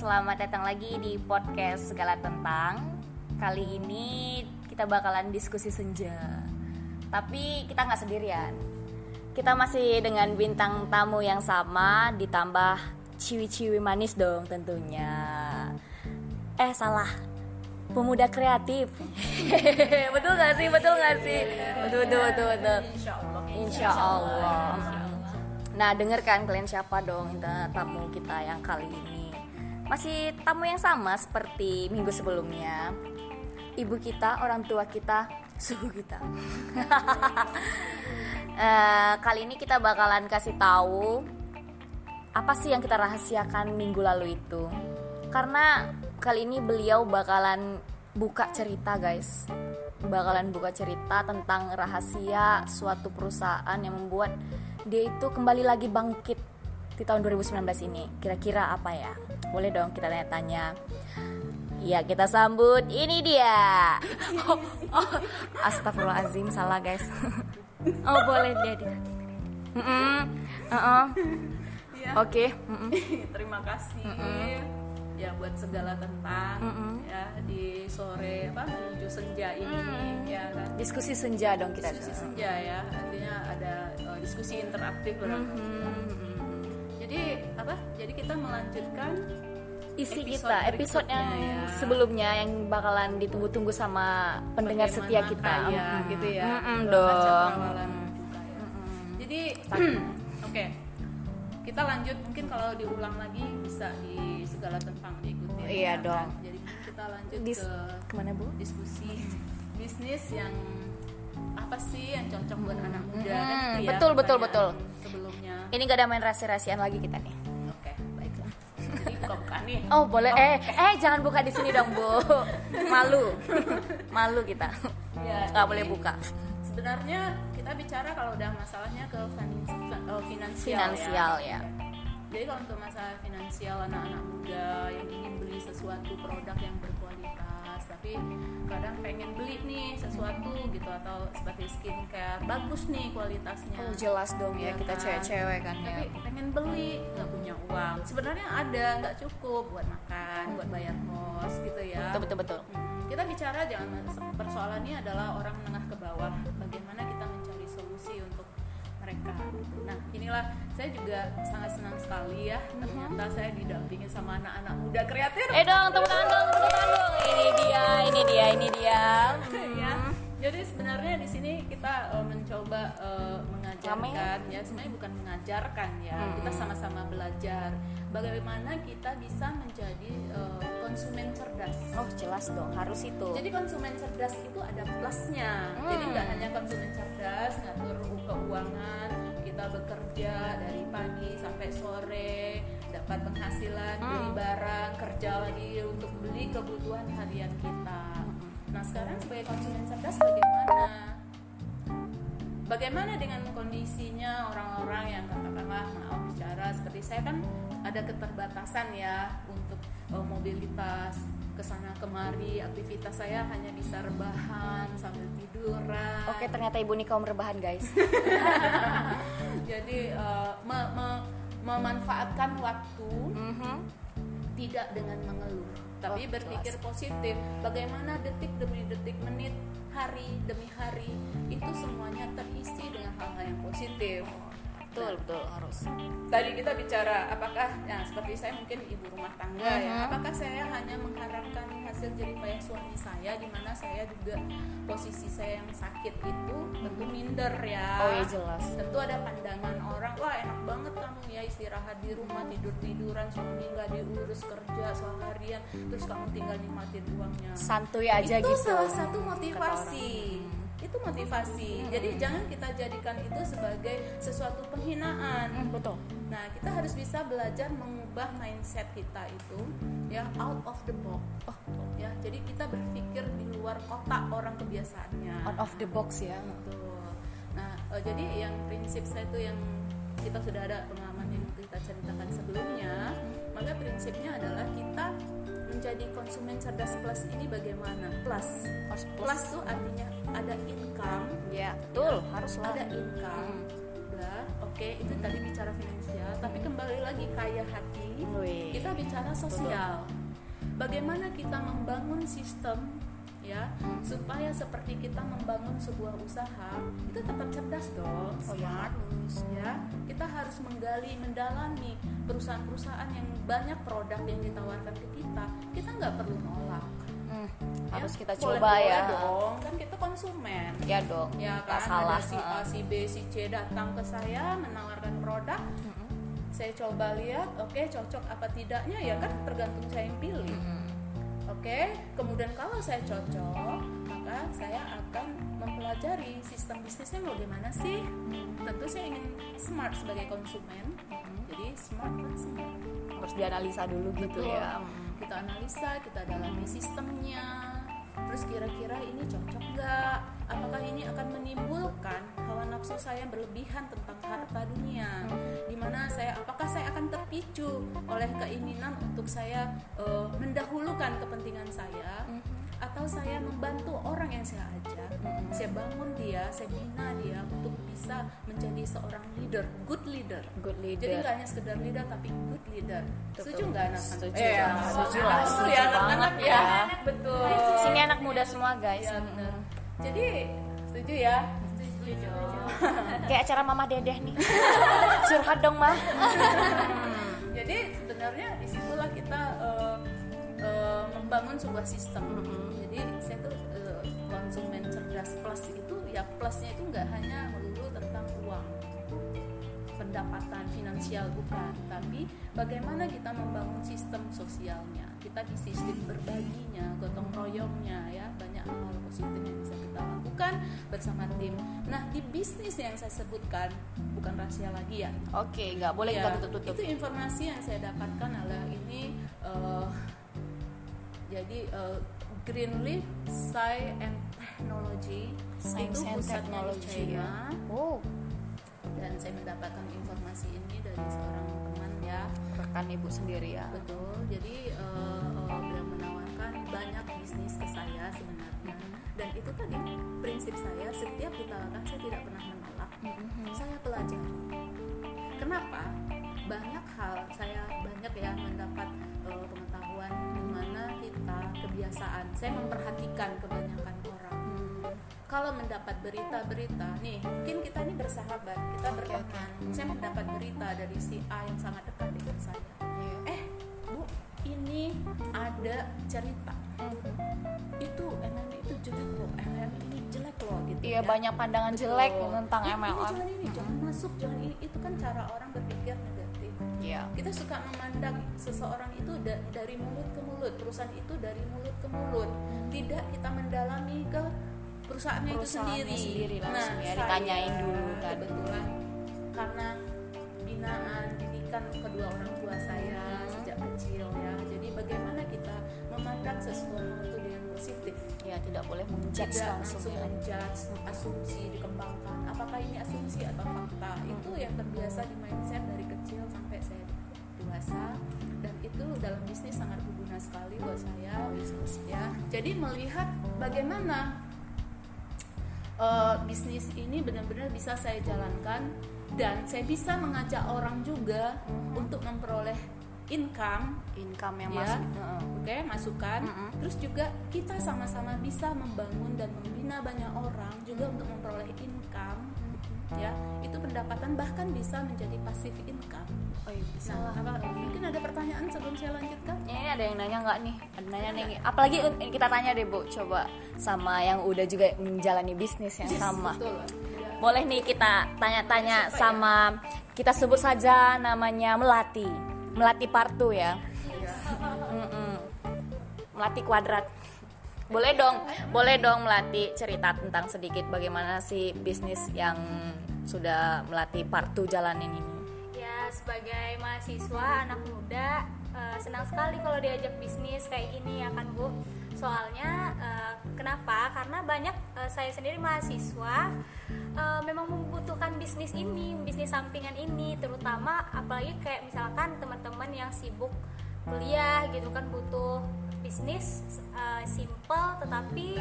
selamat datang lagi di podcast segala tentang. Kali ini kita bakalan diskusi senja. Tapi kita nggak sendirian. Kita masih dengan bintang tamu yang sama ditambah ciwi-ciwi manis dong tentunya. Eh salah, pemuda kreatif. betul gak sih? Betul gak sih? Betul betul betul betul. Insya Allah. Nah, dengarkan kalian siapa dong tamu kita yang kali ini. Masih tamu yang sama seperti minggu sebelumnya. Ibu kita, orang tua kita, suhu kita. Eh, kali ini kita bakalan kasih tahu apa sih yang kita rahasiakan minggu lalu itu. Karena kali ini beliau bakalan buka cerita, guys. Bakalan buka cerita tentang rahasia suatu perusahaan yang membuat dia itu kembali lagi bangkit di tahun 2019 ini. Kira-kira apa ya? Boleh dong kita tanya-tanya. Ya kita sambut ini dia. Oh, oh, Astagfirullahaladzim salah guys. Oh boleh dia dia. Mm -mm. Uh -uh. Ya. Oke. mm -mm. Terima kasih ya buat segala tentang Mm-mm. ya di sore apa menuju senja ini Mm. ya kan. Diskusi senja dong kita. Diskusi senja ya, artinya ada uh, diskusi interaktif barangkali. Mhm. Jadi apa? Jadi kita melanjutkan Isi Episode kita episode yang ya. sebelumnya yang bakalan ditunggu-tunggu sama pendengar bagaimana setia kita. kaya Mm-mm. gitu ya. Mm-mm, Dua dong. juga ya. Jadi oke. Kita lanjut mungkin kalau diulang lagi bisa di segala tentang diikuti. Iya dong. Jadi kita lanjut Dis- ke ke mana bu? diskusi bisnis yang apa sih yang cocok buat anak muda Hmm, kan gitu ya betul, betul, betul. sebelumnya Ini gak ada main rahasia-rahasiaan lagi kita nih. oke baiklah jadi buka-buka nih Oh boleh. Eh eh jangan buka di sini dong bu. Malu. Malu kita. Ya, Gak jadi boleh buka. sebenarnya kita bicara kalau udah masalahnya ke fin- eh, finansial, Finansial ya. ya. jadi kalau untuk masalah finansial anak-anak muda yang ingin beli sesuatu produk yang berkualitas tapi kadang pengen beli nih sesuatu gitu atau seperti skincare bagus nih kualitasnya Oh jelas dong ya Iya kita kan? cewek-cewek kan ya. tapi pengen beli nggak punya uang sebenarnya ada nggak cukup buat makan buat bayar kos gitu ya Betul betul betul. Hmm, kita bicara jangan persoalannya adalah orang menengah ke bawah bagaimana kita mencari solusi untuk mereka nah inilah saya juga sangat senang sekali ya ternyata saya didampingi sama anak-anak muda kreatif Eh dong tepuk tangan dong tepuk tangan dong. Ini dia ini dia ini dia. ya. Jadi sebenarnya di sini kita uh, mencoba uh, mengajarkan ya sebenarnya bukan mengajarkan ya Hmm. kita sama-sama belajar bagaimana kita bisa menjadi uh, konsumen cerdas. Oh jelas dong harus itu. Jadi konsumen cerdas itu ada plusnya. Jadi Hmm. nggak hanya konsumen cerdas ngatur keuangan, kita bekerja dari pagi sampai sore, dapat penghasilan, beli Hmm. barang, kerja lagi untuk beli kebutuhan harian kita. Nah sekarang sebagai konsumen cerdas bagaimana? Bagaimana dengan kondisinya orang-orang yang katakanlah maaf bicara seperti saya kan ada keterbatasan ya untuk eh, mobilitas ke sana kemari aktivitas saya hanya bisa rebahan sambil tiduran. Oke ternyata ibu nih kaum rebahan guys. Jadi eh, me- me- memanfaatkan waktu Mhm. tidak dengan mengeluh, tapi Oh, berpikir positif. Bagaimana detik demi detik, menit, hari demi hari itu semuanya terisi dengan hal-hal yang positif. Betul betul harus. Tadi kita bicara apakah ya seperti saya mungkin ibu rumah tangga ya, Mhm. apakah saya hanya mengharapkan hasil jerih payah suami saya di mana saya juga posisi saya yang sakit itu tentu minder ya. Oh iya jelas. Tentu ada pandangan orang, wah enak banget kamu ya istirahat di rumah tidur tiduran suami nggak diurus kerja seharian, terus kamu tinggal nikmatin uangnya. Santuy aja itu gitu. salah satu motivasi. Itu motivasi. Jadi jangan kita jadikan itu sebagai sesuatu penghinaan. Hmm, betul. Nah, kita harus bisa belajar mengubah mindset kita itu ya out of the box. Oh, Ya, jadi kita berpikir di luar kotak orang kebiasaannya. out of the box ya. Betul. Nah, eh, jadi yang prinsip saya itu yang kita sudah ada pengalaman yang kita ceritakan sebelumnya, maka prinsipnya adalah kita menjadi konsumen cerdas plus ini bagaimana? Plus. Harus plus. Plus tuh artinya ada income, Ya betul harus ada income. Hmm. Udah, oke. oke itu tadi bicara finansial tapi kembali lagi kaya hati Wih. kita bicara sosial bagaimana kita membangun sistem ya supaya seperti kita membangun sebuah usaha itu tetap cerdas dong Oh ya. smart harus. ya. Kita harus menggali mendalami perusahaan-perusahaan yang banyak produk yang ditawarkan ke kita. Kita nggak perlu nolak. Hmm, ya. harus kita Boleh- coba boleh ya. dong. Kan kita konsumen. Ya dong ya kan? Salah. ada si A si B si C datang ke saya menawarkan produk. Saya coba lihat oke cocok apa tidaknya? Ya kan tergantung saya yang pilih. Mm-mm. Oke kemudian kalau saya cocok maka saya akan mempelajari sistem bisnisnya mau gimana sih? Tentu saya ingin smart sebagai konsumen. Jadi smart kan smart. Harus dianalisa dulu gitu Betul. ya. Kita analisa kita dalami sistemnya terus kira-kira ini cocok nggak? Apakah ini akan menimbulkan hawa nafsu saya berlebihan tentang harta dunia? Di mana saya apakah saya akan terpicu oleh keinginan untuk saya eh, mendahulukan kepentingan saya atau saya membantu orang yang saya ajak saya bangun dia saya bina dia untuk bisa menjadi seorang leader good leader good jadi leader nggak hanya sekedar leader tapi good leader. Setuju nggak anak-anak? Setuju Eh, lah, setuju lah, setuju ya anak-anak ya. ya. Betul. sini anak muda semua guys Iya, benar. Jadi setuju ya? Setuju. kayak acara mama dedeh nih curhat dong mah Jadi sebenarnya di situlah kita eh, eh, membangun sebuah sistem. Jadi saya tuh eh, konsumen cerdas plus itu ya plusnya itu nggak hanya melulu tentang uang pendapatan finansial bukan. Tapi bagaimana kita membangun sistem sosialnya. Kita di sistem berbaginya gotong royongnya ya. Banyak hal positif yang bisa kita lakukan bersama tim. Nah di bisnis yang saya sebutkan bukan rahasia lagi ya. Oke nggak boleh Ya, kita tutup-tutup. itu informasi yang saya dapatkan adalah ini eh, jadi eh, Greenleaf Science and Technology Science itu pusatnya di Technology China. Ya oh. Dan saya mendapatkan informasi ini dari seorang teman ya. Rekan ibu sendiri ya? Betul. Jadi eh, eh, beliau menawarkan banyak bisnis ke saya sebenarnya. Dan itu tadi prinsip saya setiap ditawarkan saya tidak pernah menolak. Saya pelajari. Kenapa banyak hal. Saya banyak ya mendapat eh, pengetahuan di mana kita kebiasaan. Saya memperhatikan kebanyakan orang. Kalau mendapat berita-berita nih mungkin kita ini bersahabat kita Oke, berteman. oke. saya mendapat berita dari si A yang sangat dekat dengan saya. Iya. eh bu ini ada cerita. Itu MLM itu jelek loh. MLM ini jelek loh gitu iya ya. banyak pandangan Betul. jelek tentang ini MLM jangan ini jangan masuk jangan ini. Itu kan cara orang berpikir iya. Kita suka memandang seseorang itu da- dari mulut ke mulut perusahaan itu dari mulut ke mulut. Tidak kita mendalami ke perusahaannya, Perusahaannya itu sendiri. sendiri langsung ya, saya ditanyain dulu kan. kebetulan karena binaan didikan kedua orang tua saya sejak kecil ya. Jadi bagaimana kita memandang sesuatu positif. Ya tidak boleh menjudge tidak langsung langsung ya. menjudge asumsi dikembangkan. Apakah ini asumsi atau fakta? Itu yang terbiasa di mindset dari kecil sampai saya dewasa. Dan itu dalam bisnis sangat berguna sekali buat saya. Ya jadi melihat bagaimana eh, bisnis ini benar-benar bisa saya jalankan dan saya bisa mengajak orang juga untuk memperoleh income income yang Ya. masuk. Oke, masukan. Mm-mm. Terus juga kita sama-sama bisa membangun dan membina banyak orang juga untuk memperoleh income. Ya, itu pendapatan bahkan bisa menjadi passive income. oh iya bisa Nah, apa, mungkin ada pertanyaan sebelum saya lanjutkan? ini ada yang nanya nggak nih ada nanya nih apalagi un- kita tanya deh bu coba sama yang udah juga menjalani bisnis yang sama Betul. Ya. boleh nih kita tanya-tanya sama kita sebut saja namanya melati melati partu ya Mm-mm. melati kuadrat boleh dong boleh dong melati cerita tentang sedikit bagaimana sih bisnis yang sudah melati partu jalanin ini Ya sebagai mahasiswa anak muda eh, senang sekali kalau diajak bisnis kayak gini ya kan Bu. Soalnya eh, kenapa? Karena banyak eh, saya sendiri mahasiswa eh, memang membutuhkan bisnis ini, bisnis sampingan ini, terutama apalagi kayak misalkan teman-teman yang sibuk kuliah gitu kan butuh bisnis uh, simple tetapi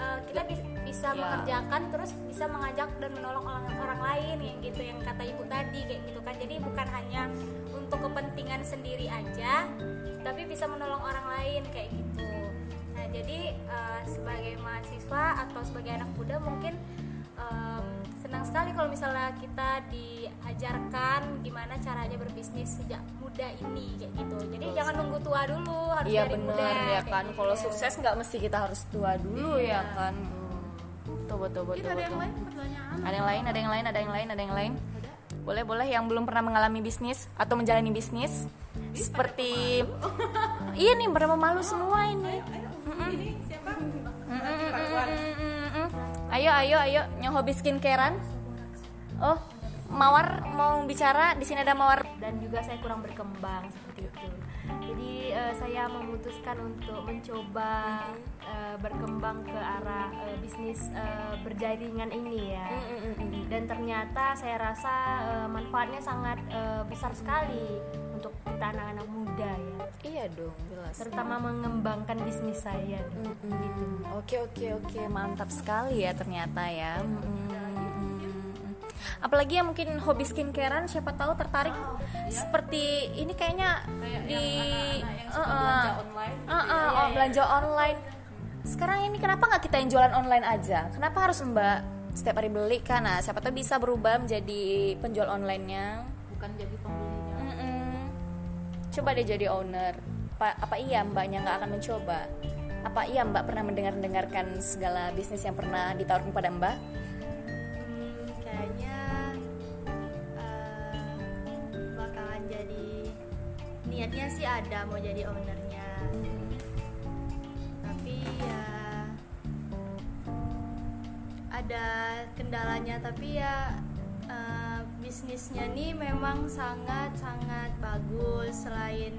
uh, kita bi- bisa Ya. mengerjakan terus bisa mengajak dan menolong orang, orang lain yang gitu yang kata ibu tadi kayak gitu kan jadi bukan hanya untuk kepentingan sendiri aja tapi bisa menolong orang lain kayak gitu jadi uh, sebagai mahasiswa atau sebagai anak muda mungkin um, senang sekali kalau misalnya kita diajarkan gimana caranya berbisnis sejak muda ini kayak gitu jadi jangan nunggu tua dulu harus Iya dari bener muda ya kan. gitu. Kalau sukses nggak mesti kita harus tua dulu ya kan. Betul betul betul. Kita ada yang betul. lain pertanyaan? Ada yang lain, ada yang lain, ada yang lain, ada yang lain. Boleh boleh yang belum pernah mengalami bisnis atau menjalani bisnis seperti iya nih pada pemalu semua ini. Ayo, ini Ayo ayo ayo yang hobi skincarean. Oh, Mawar mau bicara di sini ada Mawar. dan juga saya kurang berkembang seperti itu. Jadi eh, saya memutuskan untuk mencoba eh, berkembang ke arah eh, bisnis eh, berjaringan ini ya. Dan ternyata saya rasa eh, manfaatnya sangat eh, besar sekali untuk kita anak-anak muda ya, Iya dong, jelas. terutama mengembangkan bisnis saya. Gitu. Oke oke oke mantap sekali ya ternyata ya. Apalagi yang mungkin hobi skincarean siapa tahu tertarik seperti ini kayaknya Kayak di yang yang belanja online gitu Uh-uh, oh, belanja online. Sekarang ini kenapa nggak kita yang jualan online aja? Kenapa harus Mbak setiap hari beli kan? Nah, siapa tahu bisa berubah menjadi penjual onlinenya. bukan jadi pembelinya Mm-mm. Coba deh jadi owner. Pa- apa iya mbaknya nggak akan mencoba? Apa iya mbak pernah mendengar-dengarkan segala bisnis yang pernah ditawarkan kepada mbak? Kayaknya eh, bakalan jadi niatnya sih ada mau jadi ownernya tapi ya ada kendalanya tapi ya bisnisnya nih memang sangat sangat bagus selain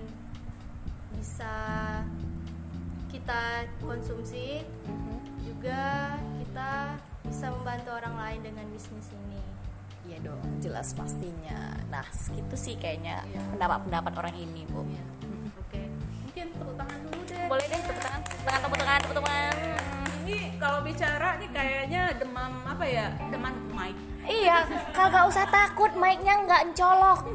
bisa kita konsumsi juga kita bisa membantu orang lain dengan bisnis ini. Iya dong, jelas pastinya. Nah, segitu sih kayaknya Iya. pendapat-pendapat orang ini bu. Iya. Apa ya demam mic Iya, kagak usah takut, mic-nya nggak encolok.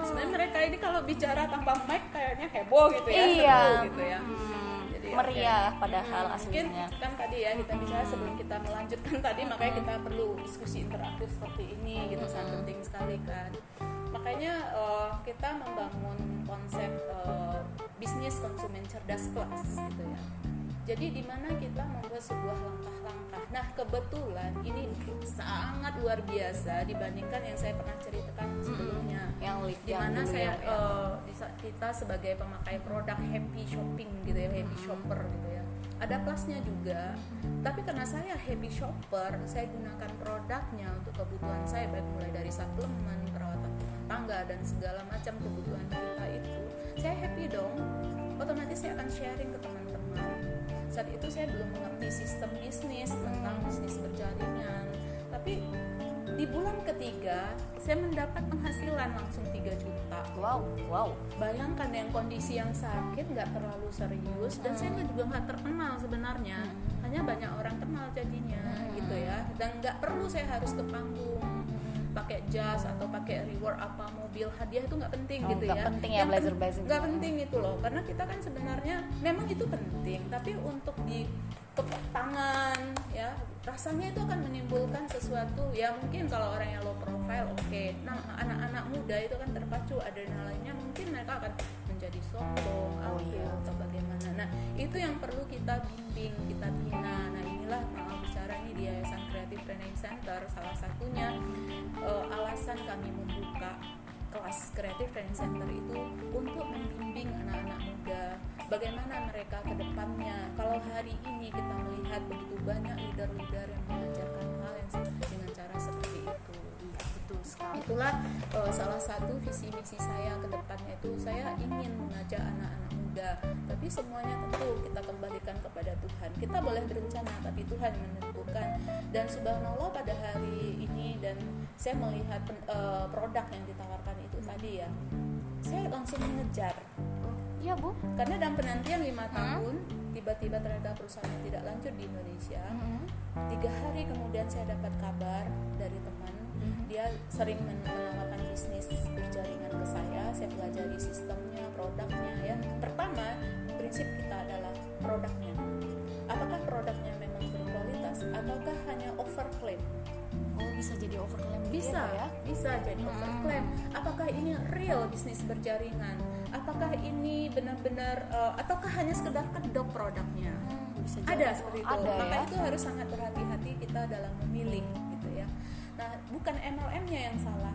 sebenarnya mereka ini kalau bicara tanpa mic kayaknya heboh gitu ya Iya. seru gitu ya Hmm, Jadi, meriah oke. padahal mungkin aslinya. kan tadi ya kita bicara sebelum kita melanjutkan tadi makanya kita perlu diskusi interaktif seperti ini gitu sangat penting sekali kan makanya eh, kita membangun konsep eh, bisnis konsumen cerdas kelas gitu ya jadi di mana kita membuat sebuah langkah-langkah. Nah kebetulan ini sangat luar biasa dibandingkan yang saya pernah ceritakan sebelumnya. Yang lead di yang mana saya yang- ya. bisa- kita sebagai pemakai produk happy shopping gitu ya happy shopper gitu ya. Ada plusnya juga. Tapi karena saya happy shopper saya gunakan produknya untuk kebutuhan saya baik mulai dari suplemen perawatan rumah tangga dan segala macam kebutuhan kita itu saya happy dong. Otomatis saya akan sharing ke teman-teman saat itu saya belum mengerti sistem bisnis tentang bisnis berjaringan tapi di bulan ketiga saya mendapat penghasilan langsung 3 juta. Wow, wow. bayangkan yang kondisi yang sakit nggak terlalu serius dan saya nggak- juga nggak terkenal sebenarnya. Hanya banyak orang kenal jadinya gitu ya. Dan nggak perlu saya harus ke panggung pakai jas atau pakai reward apa mobil hadiah itu nggak penting Oh, gitu nggak ya. penting ya Yang pen- blazer-blazer nggak penting itu loh karena kita kan sebenarnya memang itu penting tapi untuk di tepuk tangan ya rasanya itu akan menimbulkan sesuatu ya mungkin kalau orang yang low profile oke. Nah anak-anak muda itu kan terpacu adrenalinnya mungkin mereka akan menjadi sombong Oh, iya. atau bagaimana. Nah itu yang perlu kita bimbing kita bina Training Center salah satunya eh, alasan kami membuka kelas Creative Training Center itu untuk membimbing anak-anak muda bagaimana mereka ke depannya. Kalau hari ini kita melihat begitu banyak leader-leader yang mengajarkan hal yang se- dengan itulah eh, salah satu visi misi saya ke depannya itu saya ingin mengajak anak-anak muda. Tapi semuanya tentu kita kembalikan kepada Tuhan. Kita boleh berencana tapi Tuhan menentukan. Dan subhanallah pada hari ini dan saya melihat eh, produk yang ditawarkan itu tadi ya saya langsung mengejar. Iya bu. karena dalam penantian lima tahun tiba-tiba ternyata perusahaannya tidak lanjut di Indonesia. Tiga hari kemudian saya dapat kabar dari sering men- menawarkan bisnis berjaringan ke saya saya pelajari sistemnya produknya ya. Pertama prinsip kita adalah produknya. Apakah produknya memang berkualitas ataukah hanya overclaim? Oh bisa jadi overclaim gitu bisa ya? bisa jadi overclaim. Apakah ini real bisnis berjaringan? Apakah ini benar-benar eh, ataukah hanya sekedar kedok produknya? Hmm, bisa ada seperti itu. Ada maka ya? itu harus sangat berhati-hati kita dalam memilih bukan MLM-nya yang salah.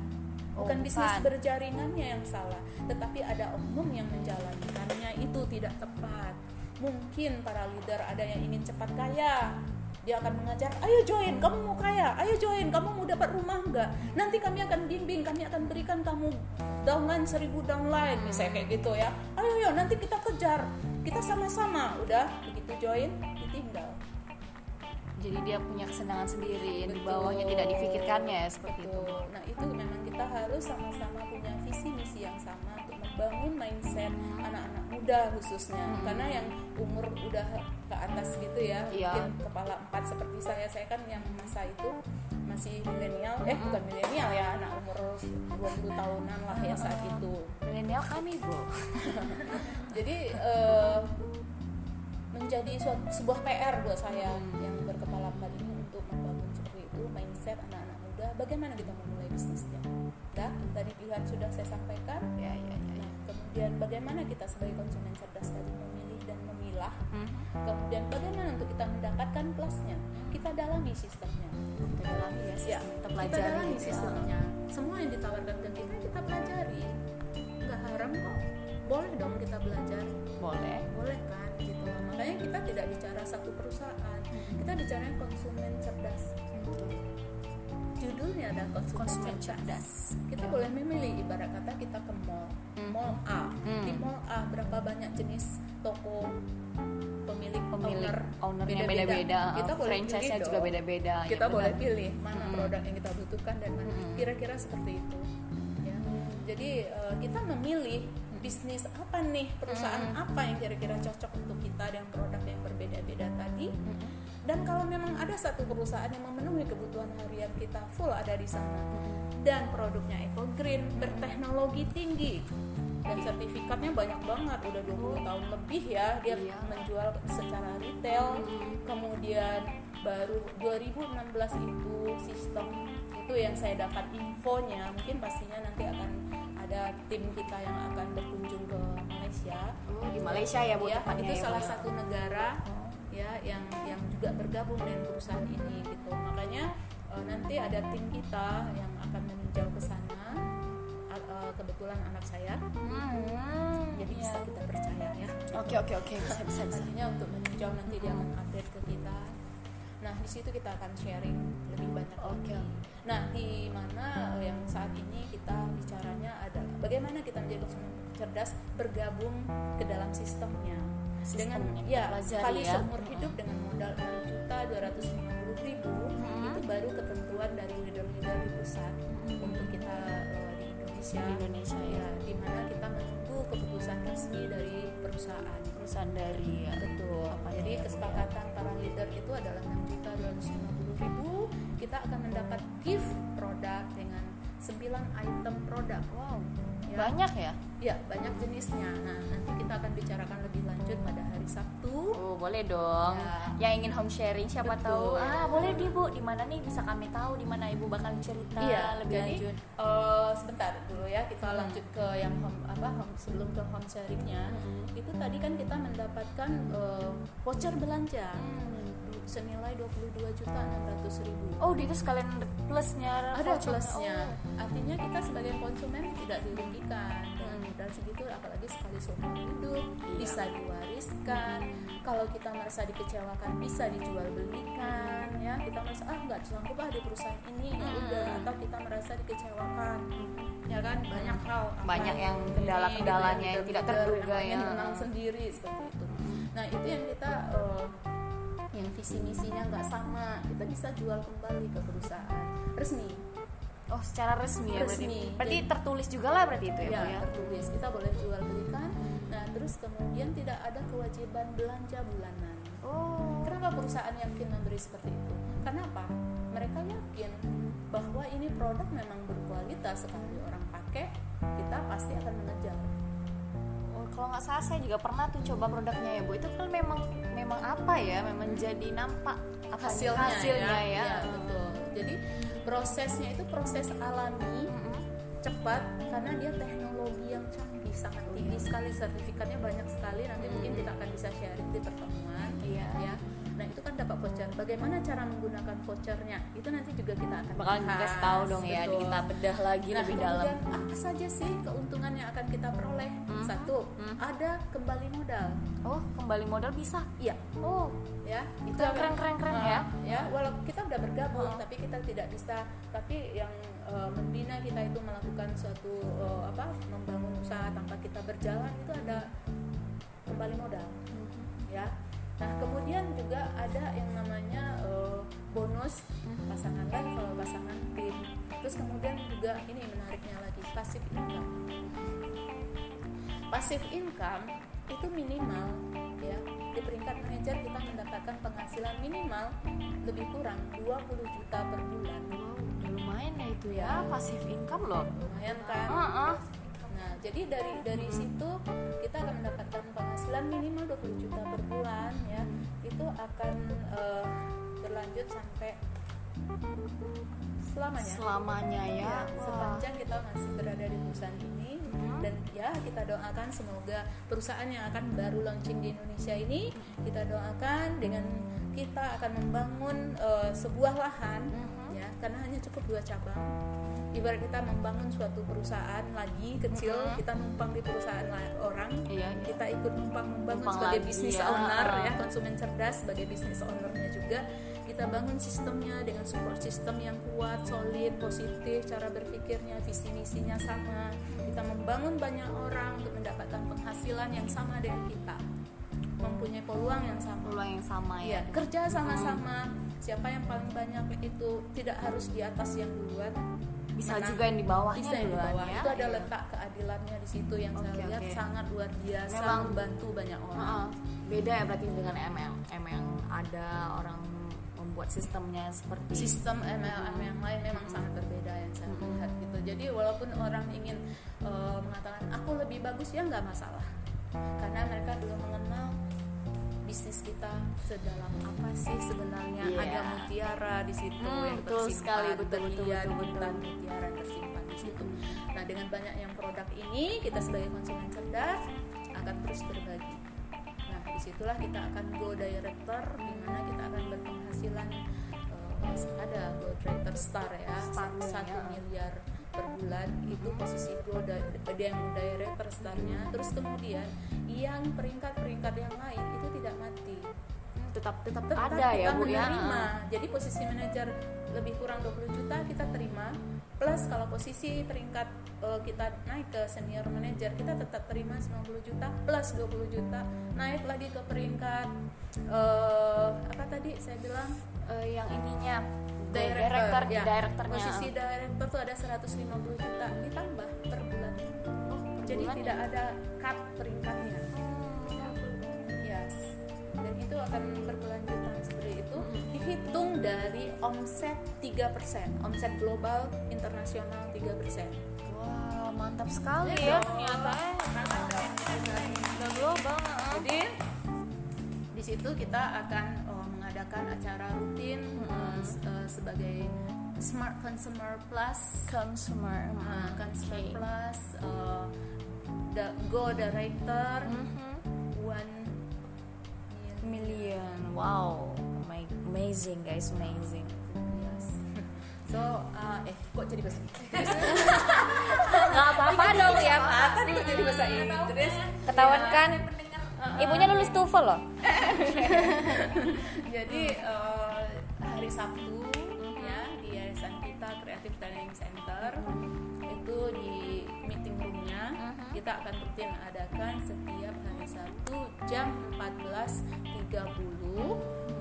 Oh, bukan bisnis bukan. berjaringannya yang salah. Tetapi ada oknum yang menjalankannya itu tidak tepat. Mungkin para leader ada yang ingin cepat kaya. Dia akan mengajar ayo join kamu mau kaya? Ayo join kamu mau dapat rumah enggak nanti kami akan bimbing kami akan berikan kamu downline seribu downline misalnya kayak gitu ya. Ayo yo nanti kita kejar. Kita sama-sama. Udah begitu join ditinggal Jadi dia punya kesenangan sendiri yang di bawahnya tidak difikirkannya ya seperti itu. Nah itu memang kita harus sama-sama punya visi misi yang sama untuk membangun mindset anak-anak muda khususnya. Karena yang umur udah ke atas gitu ya, Iya. mungkin kepala empat seperti saya, saya kan yang masa itu masih milenial, eh bukan milenial ya, anak umur 20 tahunan lah ya saat itu. Milenial kami bu. Jadi eh, menjadi suatu, sebuah PR buat saya yang mindset anak-anak muda. Bagaimana kita memulai bisnisnya? Dah, tadi pilihan sudah saya sampaikan. Ya ya ya. ya. Nah, kemudian bagaimana kita sebagai konsumen cerdas tadi memilih dan memilah? Hmm. Kemudian bagaimana untuk kita mendapatkan kelasnya? Kita dalami sistemnya. Kita dalami ya, Ya, sistem. kita kita pelajari dalami gitu ya. sistemnya. Semua yang ditawarkan ke kita kita pelajari. Nggak haram kok. Boleh dong kita belajar Boleh. boleh kan gitu makanya kita tidak bicara satu perusahaan kita bicara konsumen cerdas judulnya ada konsumen, Konsumen cerdas. kita boleh memilih ibarat kata kita ke mall mall A Hmm. di mall A berapa banyak jenis toko pemilik, Pemilik owner ownernya beda-beda. kita boleh Franchise-nya pilih juga beda-beda. ya kita boleh benar. pilih mana Mm. produk yang kita butuhkan dan mana Mm. kira-kira seperti itu ya jadi eh, kita memilih bisnis apa nih perusahaan apa yang kira-kira cocok untuk kita dengan produk yang berbeda-beda tadi dan kalau memang ada satu perusahaan yang memenuhi kebutuhan harian kita full ada di sana dan produknya eco green berteknologi tinggi dan sertifikatnya banyak banget udah 20 tahun lebih ya dia Iya. menjual secara retail kemudian baru 2016 itu sistem itu yang saya dapat infonya mungkin pastinya nanti akan ada tim kita yang akan berkunjung ke Malaysia Oh, di Malaysia ya bu ya, tepatnya itu ya, salah ya. satu negara ya yang yang juga bergabung dengan perusahaan ini gitu. Makanya eh, nanti ada tim kita yang akan meninjau ke sana. Eh, kebetulan anak saya. Hmm, jadi iya. bisa kita percaya ya. Oke oke oke. Bisa bisa bisa. Pastinya untuk meninjau nanti dia akan update ke kita. Nah di situ kita akan sharing lebih banyak Oke. lagi nah di mana eh, yang saat ini kita bicaranya adalah bagaimana kita menjadi konsumen cerdas bergabung ke dalam sistemnya dengan ya sekali ya. seumur hidup dengan modal 6 juta 250 ribu Mm-mm. itu baru ketentuan dari leader-leader di pusat untuk kita eh, di Indonesia Di Indonesia ya. ya di mana kita menunggu keputusan resmi dari perusahaan Perusahaan dari ya. betul Apa jadi ya, Bu, ya. kesepakatan para leader itu adalah 6 juta 250 ribu kita akan mendapat gift produk dengan 9 item produk Wow. Ya. Banyak ya? ya banyak jenisnya nah nanti kita akan bicarakan lebih lanjut pada hari Sabtu Oh, boleh dong. Ya. Yang ingin home sharing siapa Betul. tahu. Ah, boleh di Bu. Di mana nih bisa kami tahu di mana Ibu bakal cerita Iya, lebih jadi lanjut. eh, sebentar dulu ya kita Hmm. lanjut ke yang home, apa home, sebelum ke home sharingnya. Hmm. Itu tadi kan kita mendapatkan eh, voucher belanja du- senilai 22 juta 600 ribu. Oh, di itu sekalian plusnya Ada plusnya, Oh. artinya kita sebagai konsumen tidak dirugikan dengan modal segitu, apalagi sekali seumur hidup Iya. bisa diwariskan. Kalau kita merasa dikecewakan bisa dijual belikan, ya kita merasa ah nggak sanggup ah di perusahaan ini, ya udah. Atau kita merasa dikecewakan, ya kan banyak hal. Banyak yang kendala-kendalanya yang tidak terduga yang ya. menang sendiri seperti itu. Nah itu yang kita eh, yang visi misinya nggak sama, kita bisa jual kembali ke perusahaan resmi. Oh, secara resmi ya berarti. Resmi. Berarti Jadi- tertulis juga lah berarti itu ya, ya, Bu ya. tertulis kita boleh jual belikan Nah, terus kemudian tidak ada kewajiban belanja bulanan. Oh. Kenapa perusahaan yakin memberi seperti itu? Karena apa? Mereka yakin bahwa ini produk memang berkualitas sekali orang pakai, kita pasti akan mengejar. Oh, kalau nggak salah saya juga pernah tuh coba produknya ya bu itu kan memang memang apa ya memang jadi nampak apa hasilnya, hasilnya ya, ya, betul. Jadi prosesnya itu proses alami, cepat karena dia teknologi yang canggih sangat tinggi sekali sertifikatnya banyak sekali nanti mungkin kita akan bisa sharing di pertemuan Iya. ya nah itu kan dapat voucher bagaimana cara menggunakan vouchernya itu nanti juga kita akan bakal dikasih tahu dong ya Betul. kita bedah lagi Nah, lebih dalam apa saja sih keuntungan yang akan kita peroleh? Mhm. Satu, Mhm. ada kembali modal. oh kembali modal bisa Iya, oh ya. Itu Keren, keren, keren, keren, Ah, ya. Ya, walaupun kita udah bergabung, Ah. tapi kita tidak bisa. Tapi yang eh, membina kita itu melakukan suatu eh, apa? Membangun usaha tanpa kita berjalan itu ada kembali modal, ya. Nah, kemudian juga ada yang namanya eh, bonus pasangan level, pasangan tim. Terus kemudian juga ini menariknya lagi passive income. Passive income itu minimal ya di peringkat manajer kita mendapatkan penghasilan minimal lebih kurang 20 juta per bulan. Wow udah lumayan ya itu ya pasif income loh. Lumayan kan? Heeh. nah jadi dari dari situ kita akan mendapatkan penghasilan minimal 20 juta per bulan ya. Itu akan eh, berlanjut sampai selamanya selamanya ya ya, Wah. sepanjang kita masih berada di perusahaan ini Hmm. dan ya kita doakan semoga perusahaan yang akan baru launching di Indonesia ini kita doakan dengan kita akan membangun eh, sebuah lahan Mhm. ya karena hanya cukup dua cabang ibarat kita membangun suatu perusahaan lagi kecil Mhm. kita numpang di perusahaan orang Iya, iya. kita ikut numpang membangun Numpang sebagai bisnis ya. owner ya konsumen cerdas sebagai bisnis ownernya juga kita bangun sistemnya dengan support sistem yang kuat solid positif cara berpikirnya visi misinya sama. Kita membangun banyak orang untuk mendapatkan penghasilan yang sama dengan kita. Mempunyai peluang yang sama. Peluang yang sama Iya, ya kerja sama-sama. Siapa yang paling banyak itu tidak harus di atas yang duluan. Bisa Menang. juga yang di bawahnya bisa yang di bawah. ya. Itu ada letak keadilannya di situ yang Oke, saya lihat oke. sangat luar biasa Memang- membantu banyak orang. Heeh. beda ya berarti dengan ML M yang ada orang membuat sistemnya seperti sistem MLM yang lain memang sangat berbeda yang saya Mm-mm. lihat gitu jadi walaupun orang ingin eh, mengatakan aku lebih bagus ya nggak masalah karena mereka belum mengenal bisnis kita sedalam apa sih sebenarnya Iya. ada mutiara di situ Hmm, yang betul tersimpan sekali, betul, betul, betul, betul. mutiara yang tersimpan di situ nah dengan banyak yang produk ini kita sebagai konsumen cerdas akan terus berbagi nah di situlah kita akan go director di mana kita akan berpenghasilan eh, ada go director star ya satu miliar per bulan itu posisi di- dia yang director starnya. Terus kemudian yang peringkat-peringkat yang lain itu tidak mati tetap tetap tetap ada kita ya bu ya. menerima. jadi posisi manajer lebih kurang 20 juta kita terima. Plus kalau posisi peringkat eh, kita naik ke senior manager kita tetap terima 90 juta plus 20 juta. Naik lagi ke peringkat eh, apa tadi saya bilang? Eh, yang ininya director, director ya. directornya. Posisi director tuh ada 150 juta ditambah per bulan. Oh, per jadi bulan tidak ya? ada cut peringkatnya itu akan berkelanjutan seperti itu. Dihitung dari omset 3% omset global internasional 3% wah mantap sekali Iya ya. ternyata. Udah global jadi di situ kita akan oh, mengadakan acara rutin eh, s- eh, sebagai Smart Consumer Plus. Consumer Hmm, Consumer oke. Plus eh, the Go Director. Mhm. One Million. Wow. My- amazing guys amazing. Yes. So, uh, eh kok jadi bahasa Inggris? nggak apa-apa dong ya Ah, tadi kok jadi bahasa Inggris? ketahuan kan? Ibunya lulus TOEFL loh. Jadi uh, hari Sabtu ya di yayasan kita Creative Training Center itu di kita akan rutin adakan setiap hari Sabtu jam 14.30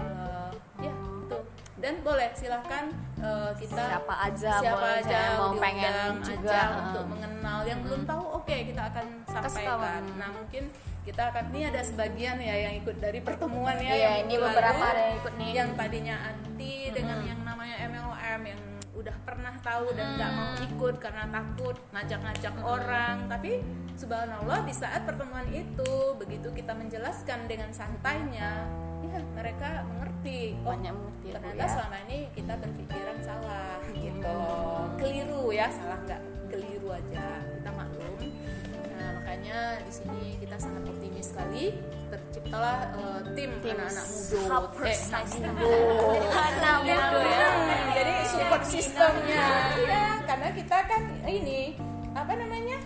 Uh, ya betul. Dan boleh silahkan uh, kita Siapa aja siapa boleh, aja mau pengen aja juga, uh. untuk mengenal. Yang belum tahu oke kita akan sampaikan. nah mungkin kita akan ini ada sebagian ya yang ikut dari pertemuan ya Iya, yang ini beberapa ada yang ikut nih. yang tadinya anti dengan yang namanya MLM yang udah pernah tahu dan nggak mau ikut karena takut ngajak-ngajak orang. Tapi subhanallah di saat pertemuan itu begitu kita menjelaskan dengan santainya ya mereka mengerti oh banyak mengerti ya, ternyata ya. selama ini kita berpikiran salah. Gitu. Keliru ya salah nggak? Keliru aja. Kita maklum makanya di sini kita sangat optimis sekali. Terciptalah eh, tim, anak-anak muda. eh, anak muda ya. Jadi support sistemnya. ya karena kita kan ini apa namanya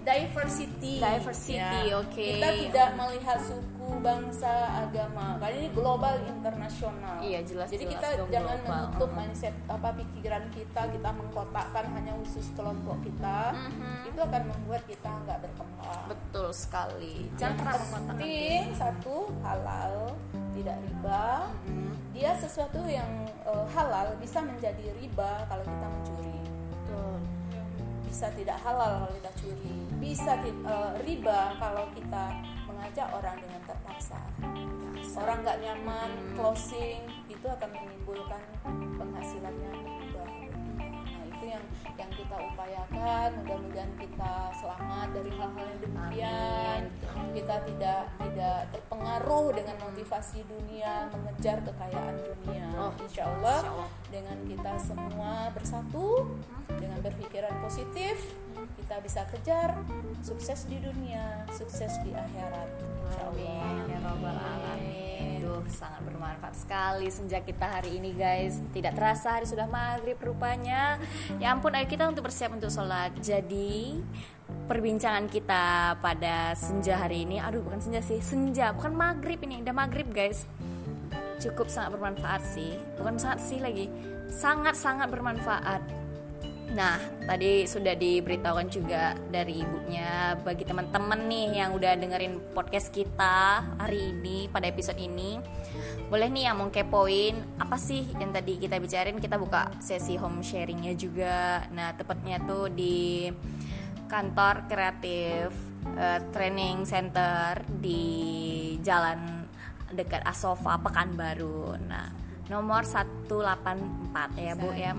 diversity Diversity, Ya. oke. kita tidak melihat suku bangsa agama karena ini global internasional Iya, jelas, jadi jelas kita jangan global. menutup Mhm. mindset apa pikiran kita kita mengkotakkan hanya khusus kelompok kita Mhm. itu akan membuat kita nggak berkembang betul sekali jangan penting satu halal tidak riba Mhm. dia sesuatu yang eh, halal bisa menjadi riba kalau kita mencuri bisa tidak halal kalau kita curi. Bisa eh, riba kalau kita mengajak orang dengan terpaksa. Orang nggak nyaman closing itu akan menimbulkan penghasilannya riba nah itu yang yang kita upayakan. Mudah-mudahan kita selamat dari hal-hal yang demikian. Kita tidak tidak terpengaruh dengan motivasi dunia mengejar kekayaan dunia. Oh, insya Allah. Dengan kita semua bersatu dengan berpikiran positif kita bisa kejar sukses di dunia sukses di akhirat Amin ya robbal alamin. Duh, sangat bermanfaat sekali sejak kita hari ini guys. Tidak terasa hari sudah maghrib rupanya. Ya ampun, ayo kita untuk bersiap untuk sholat. Jadi perbincangan kita pada senja hari ini, aduh bukan senja sih, senja bukan maghrib ini, udah maghrib guys. Cukup sangat bermanfaat sih, bukan sangat sih lagi, sangat sangat bermanfaat. Nah, tadi sudah diberitahukan juga dari ibunya bagi teman-teman nih yang udah dengerin podcast kita hari ini pada episode ini. Boleh nih yang mau kepoin apa sih yang tadi kita bicarain kita buka sesi home sharingnya juga. Nah, tepatnya tuh di kantor kreatif eh, training center di jalan dekat Asofa Pekanbaru. Nah, nomor 184 ya, Bu ya.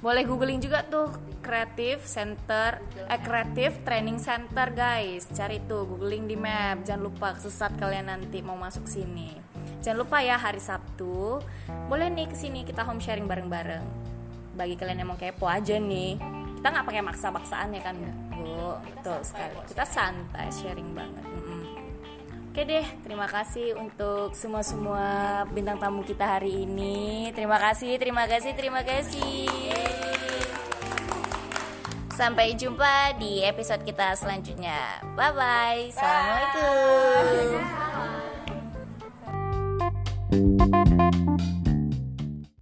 Boleh googling juga tuh kreatif center eh kreatif training center guys. Cari tuh googling di map. Jangan lupa kesesat kalian nanti mau masuk sini. Jangan lupa ya hari Sabtu. Boleh nih ke sini kita home sharing bareng-bareng. Bagi kalian yang mau kepo aja nih. Kita nggak pakai maksa-maksaan ya kan, Bu. Betul sekali. Kita santai sharing banget. Oke deh, terima kasih untuk semua-semua bintang tamu kita hari ini. Terima kasih, terima kasih, terima kasih. Sampai jumpa di episode kita selanjutnya. Bye bye. Assalamualaikum.